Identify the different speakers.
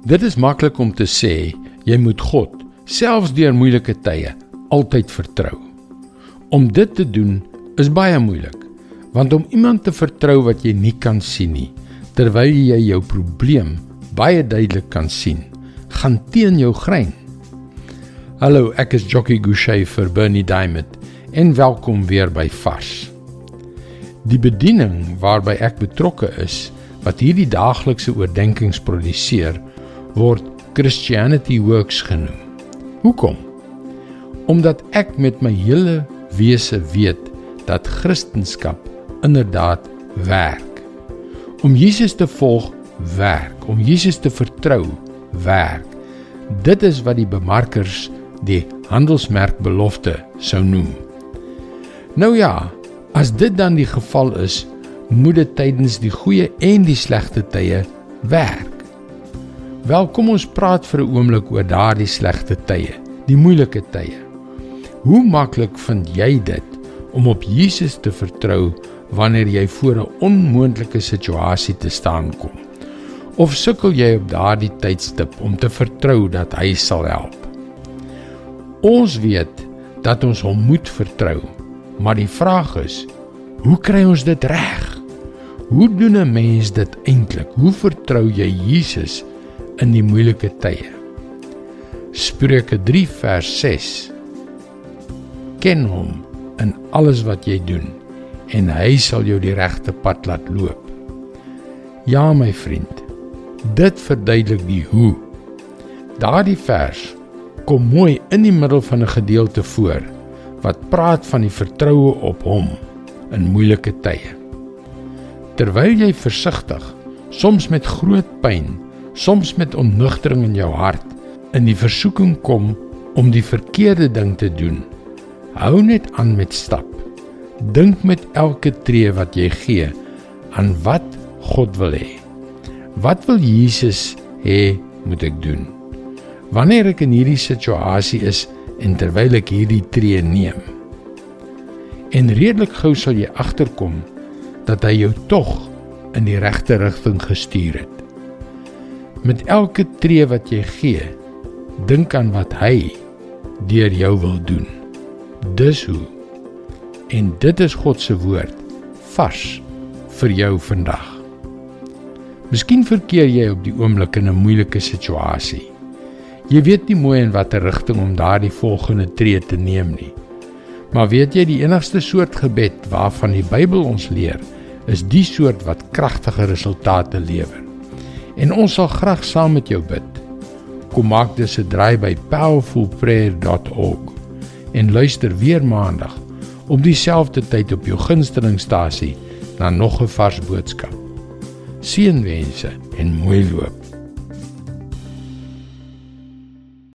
Speaker 1: Dit is maklik om te sê jy moet God, selfs deur moeilike tye, altyd vertrou. Om dit te doen is baie moeilik, want om iemand te vertrou wat jy nie kan sien nie, terwyl jy jou probleem baie duidelik kan sien, gaan teen jou grein. Hallo, ek is Jockey Gouchee vir Bernie Diamond en welkom weer by Vars. Die bediening waarby ek betrokke is, wat hierdie daaglikse oordeenkings produseer, word Christianity Works genoem. Hoekom? Omdat ek met my hele wese weet dat Christendom inderdaad werk. Om Jesus te volg werk, om Jesus te vertrou werk. Dit is wat die bemarkers die handelsmerk belofte sou noem. Nou ja, as dit dan die geval is, moet dit tydens die goeie en die slegte tye werk. Wel kom ons praat vir 'n oomblik oor daardie slegte tye, die moeilike tye. Hoe maklik vind jy dit om op Jesus te vertrou wanneer jy voor 'n onmoontlike situasie te staan kom? Of sukkel jy op daardie tydstip om te vertrou dat hy sal help? Ons weet dat ons hom moet vertrou, maar die vraag is, hoe kry ons dit reg? Hoe doen 'n mens dit eintlik? Hoe vertrou jy Jesus? In die moeilike tye. Spreuke 3 vers 6. Ken hom in alles wat jy doen en hy sal jou die regte pad laat loop. Ja my vriend, dit verduidelik die hoe. Daardie vers kom mooi in die middel van 'n gedeelte voor wat praat van die vertroue op hom in moeilike tye. Terwyl jy versigtig, soms met groot pyn soms met onnugtering in jou hart in die versoeking kom om die verkeerde ding te doen. Hou net aan met stap. Dink met elke tree wat jy gee aan wat God wil hê. Wat wil Jesus hê moet ek doen? Wanneer ek in hierdie situasie is en terwyl ek hierdie tree neem. En redelik gou sal jy agterkom dat hy jou tog in die regte rigting gestuur het. Met elke tree wat jy gee, dink aan wat hy deur jou wil doen. Dis hoe. En dit is God se woord vars vir jou vandag. Miskien verkeer jy op die oomblik in 'n moeilike situasie. Jy weet nie mooi in watter rigting om daardie volgende tree te neem nie. Maar weet jy die enigste soort gebed waarvan die Bybel ons leer, is die soort wat kragtige resultate lewer en ons sal graag saam met jou bid. Kom maak dus 'n draai by powerfulprayer.org en luister weer maandag op dieselfde tyd op jou gunstelingstasie na nog 'n vars boodskap. Seënwense en mooi loop.